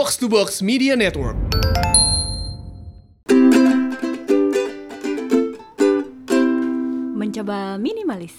Box to Box Media Network. Mencoba minimalis.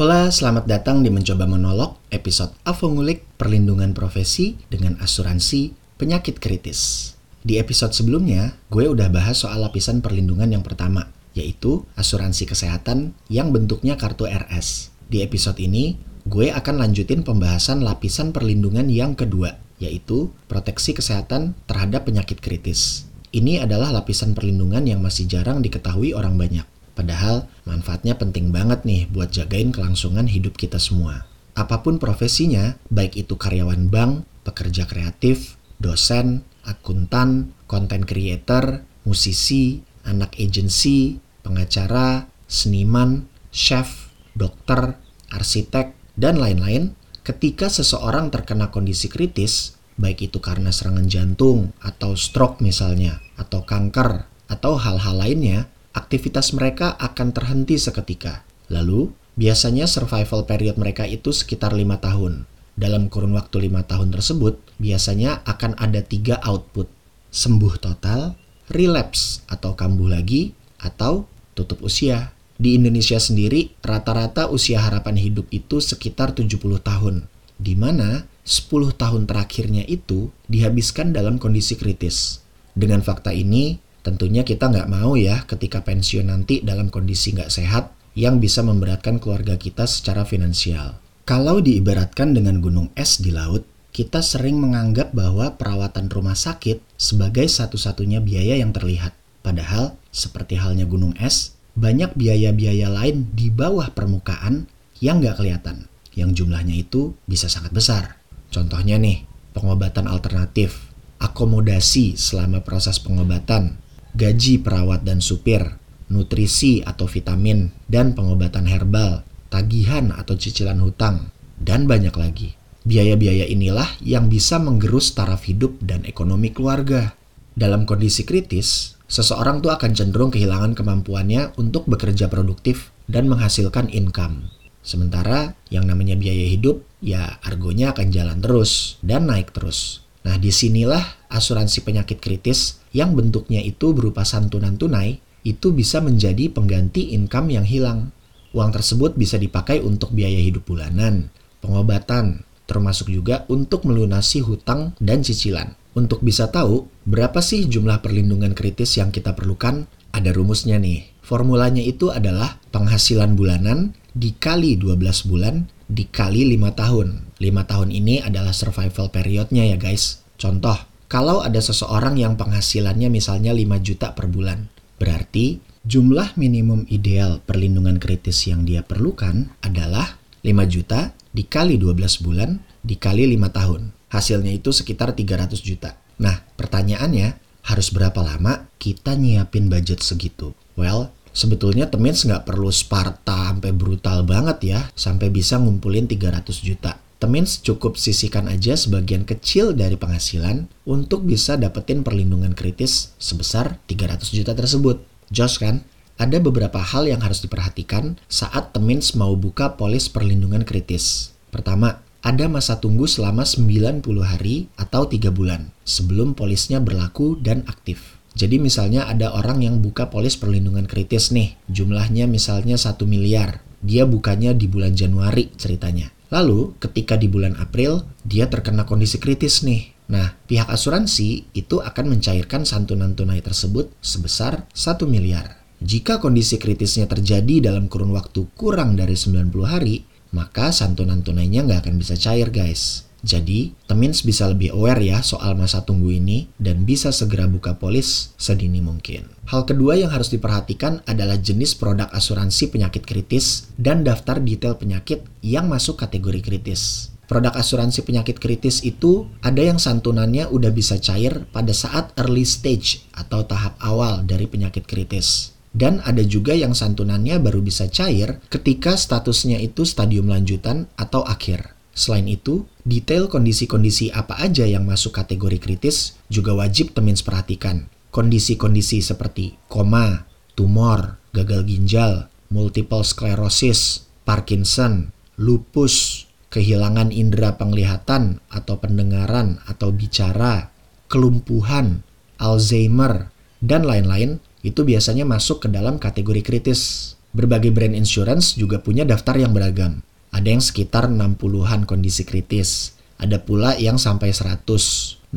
Hola, selamat datang di Mencoba Monolog, episode Avo Ngulik Perlindungan Profesi dengan Asuransi Penyakit Kritis. Di episode sebelumnya, gue udah bahas soal lapisan perlindungan yang pertama, yaitu asuransi kesehatan yang bentuknya kartu RS. Di episode ini, gue akan lanjutin pembahasan lapisan perlindungan yang kedua, yaitu proteksi kesehatan terhadap penyakit kritis. Ini adalah lapisan perlindungan yang masih jarang diketahui orang banyak. Padahal manfaatnya penting banget nih buat jagain kelangsungan hidup kita semua. Apa pun profesinya, baik itu karyawan bank, pekerja kreatif, dosen, akuntan, content creator, musisi, anak agensi, pengacara, seniman, chef, dokter, arsitek, dan lain-lain, ketika seseorang terkena kondisi kritis, baik itu karena serangan jantung atau stroke misalnya, atau kanker, atau hal-hal lainnya, aktivitas mereka akan terhenti seketika. Lalu, biasanya survival period mereka itu sekitar lima tahun. Dalam kurun waktu lima tahun tersebut, biasanya akan ada tiga output. Sembuh total, relapse atau kambuh lagi, atau tutup usia. Di Indonesia sendiri, rata-rata usia harapan hidup itu sekitar 70 tahun, di mana 10 tahun terakhirnya itu dihabiskan dalam kondisi kritis. Dengan fakta ini, Tentunya kita nggak mau ya ketika pensiun nanti dalam kondisi nggak sehat yang bisa memberatkan keluarga kita secara finansial. Kalau diibaratkan dengan gunung es di laut, kita sering menganggap bahwa perawatan rumah sakit sebagai satu-satunya biaya yang terlihat. Padahal, seperti halnya gunung es, banyak biaya-biaya lain di bawah permukaan yang nggak kelihatan, yang jumlahnya itu bisa sangat besar. Contohnya nih, pengobatan alternatif, akomodasi selama proses pengobatan, gaji perawat dan supir, nutrisi atau vitamin, dan pengobatan herbal, tagihan atau cicilan hutang, dan banyak lagi. Biaya-biaya inilah yang bisa menggerus taraf hidup dan ekonomi keluarga. Dalam kondisi kritis, seseorang tuh akan cenderung kehilangan kemampuannya untuk bekerja produktif dan menghasilkan income. Sementara yang namanya biaya hidup, ya argonya akan jalan terus dan naik terus. Nah, di sinilah asuransi penyakit kritis yang bentuknya itu berupa santunan tunai itu bisa menjadi pengganti income yang hilang. Uang tersebut bisa dipakai untuk biaya hidup bulanan, pengobatan, termasuk juga untuk melunasi hutang dan cicilan. Untuk bisa tahu berapa sih jumlah perlindungan kritis yang kita perlukan, ada rumusnya nih. Formulanya itu adalah penghasilan bulanan dikali 12 bulan dikali 5 tahun. 5 tahun ini adalah survival periodnya ya guys. Contoh, kalau ada seseorang yang penghasilannya misalnya 5 juta per bulan, berarti jumlah minimum ideal perlindungan kritis yang dia perlukan adalah 5 juta dikali 12 bulan dikali 5 tahun. Hasilnya itu sekitar 300 juta. Nah, pertanyaannya, harus berapa lama kita nyiapin budget segitu? Well, sebetulnya Temins nggak perlu Sparta sampai brutal banget ya, sampai bisa ngumpulin 300 juta. Temins cukup sisihkan aja sebagian kecil dari penghasilan untuk bisa dapetin perlindungan kritis sebesar 300 juta tersebut. Josh kan? Ada beberapa hal yang harus diperhatikan saat Temins mau buka polis perlindungan kritis. Pertama, ada masa tunggu selama 90 hari atau 3 bulan sebelum polisnya berlaku dan aktif. Jadi misalnya ada orang yang buka polis perlindungan kritis nih, jumlahnya misalnya 1 miliar. Dia bukanya di bulan Januari ceritanya. Lalu ketika di bulan April dia terkena kondisi kritis nih. Nah, pihak asuransi itu akan mencairkan santunan tunai tersebut sebesar 1 miliar. Jika kondisi kritisnya terjadi dalam kurun waktu kurang dari 90 hari, maka santunan tunainya nggak akan bisa cair guys. Jadi, Temins bisa lebih aware ya soal masa tunggu ini dan bisa segera buka polis sedini mungkin. Hal kedua yang harus diperhatikan adalah jenis produk asuransi penyakit kritis dan daftar detail penyakit yang masuk kategori kritis. Produk asuransi penyakit kritis itu ada yang santunannya udah bisa cair pada saat early stage atau tahap awal dari penyakit kritis. Dan ada juga yang santunannya baru bisa cair ketika statusnya itu stadium lanjutan atau akhir. Selain itu, detail kondisi-kondisi apa aja yang masuk kategori kritis juga wajib Temins perhatikan. Kondisi-kondisi seperti koma, tumor, gagal ginjal, multiple sclerosis, Parkinson, lupus, kehilangan indera penglihatan atau pendengaran atau bicara, kelumpuhan, Alzheimer, dan lain-lain itu biasanya masuk ke dalam kategori kritis. Berbagai brand insurance juga punya daftar yang beragam. Ada yang sekitar 60-an kondisi kritis. Ada pula yang sampai 100.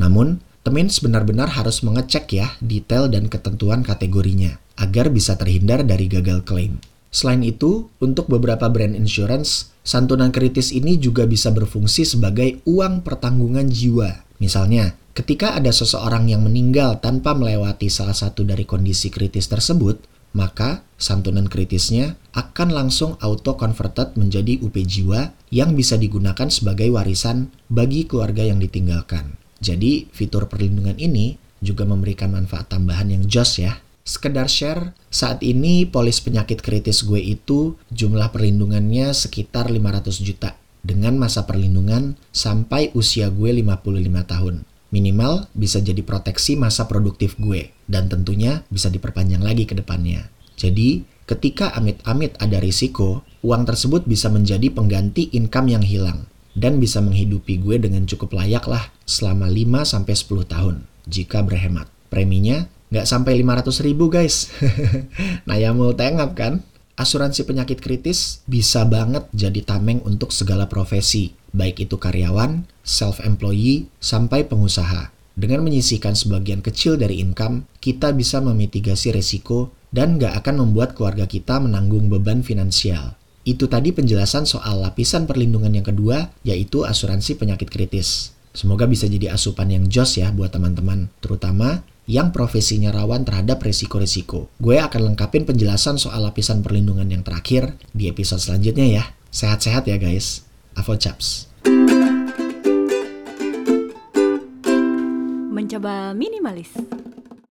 Namun, Temins benar-benar harus mengecek ya detail dan ketentuan kategorinya agar bisa terhindar dari gagal klaim. Selain itu, untuk beberapa brand insurance, santunan kritis ini juga bisa berfungsi sebagai uang pertanggungan jiwa. Misalnya, ketika ada seseorang yang meninggal tanpa melewati salah satu dari kondisi kritis tersebut, maka santunan kritisnya akan langsung auto converted menjadi UP jiwa yang bisa digunakan sebagai warisan bagi keluarga yang ditinggalkan. Jadi, fitur perlindungan ini juga memberikan manfaat tambahan yang jos ya Sekedar share, saat ini polis penyakit kritis gue itu jumlah perlindungannya sekitar 500 juta dengan masa perlindungan sampai usia gue 55 tahun. Minimal bisa jadi proteksi masa produktif gue dan tentunya bisa diperpanjang lagi ke depannya. Jadi, ketika amit-amit ada risiko, uang tersebut bisa menjadi pengganti income yang hilang dan bisa menghidupi gue dengan cukup layak lah selama 5-10 tahun jika berhemat. Preminya nggak sampai 500 ribu guys. nah ya mau tengap kan? Asuransi penyakit kritis bisa banget jadi tameng untuk segala profesi, baik itu karyawan, self-employee, sampai pengusaha. Dengan menyisihkan sebagian kecil dari income, kita bisa memitigasi resiko dan nggak akan membuat keluarga kita menanggung beban finansial. Itu tadi penjelasan soal lapisan perlindungan yang kedua, yaitu asuransi penyakit kritis. Semoga bisa jadi asupan yang jos ya buat teman-teman, terutama yang profesinya rawan terhadap resiko-resiko. Gue akan lengkapin penjelasan soal lapisan perlindungan yang terakhir di episode selanjutnya ya. Sehat-sehat ya guys. Avo Chaps. Mencoba minimalis.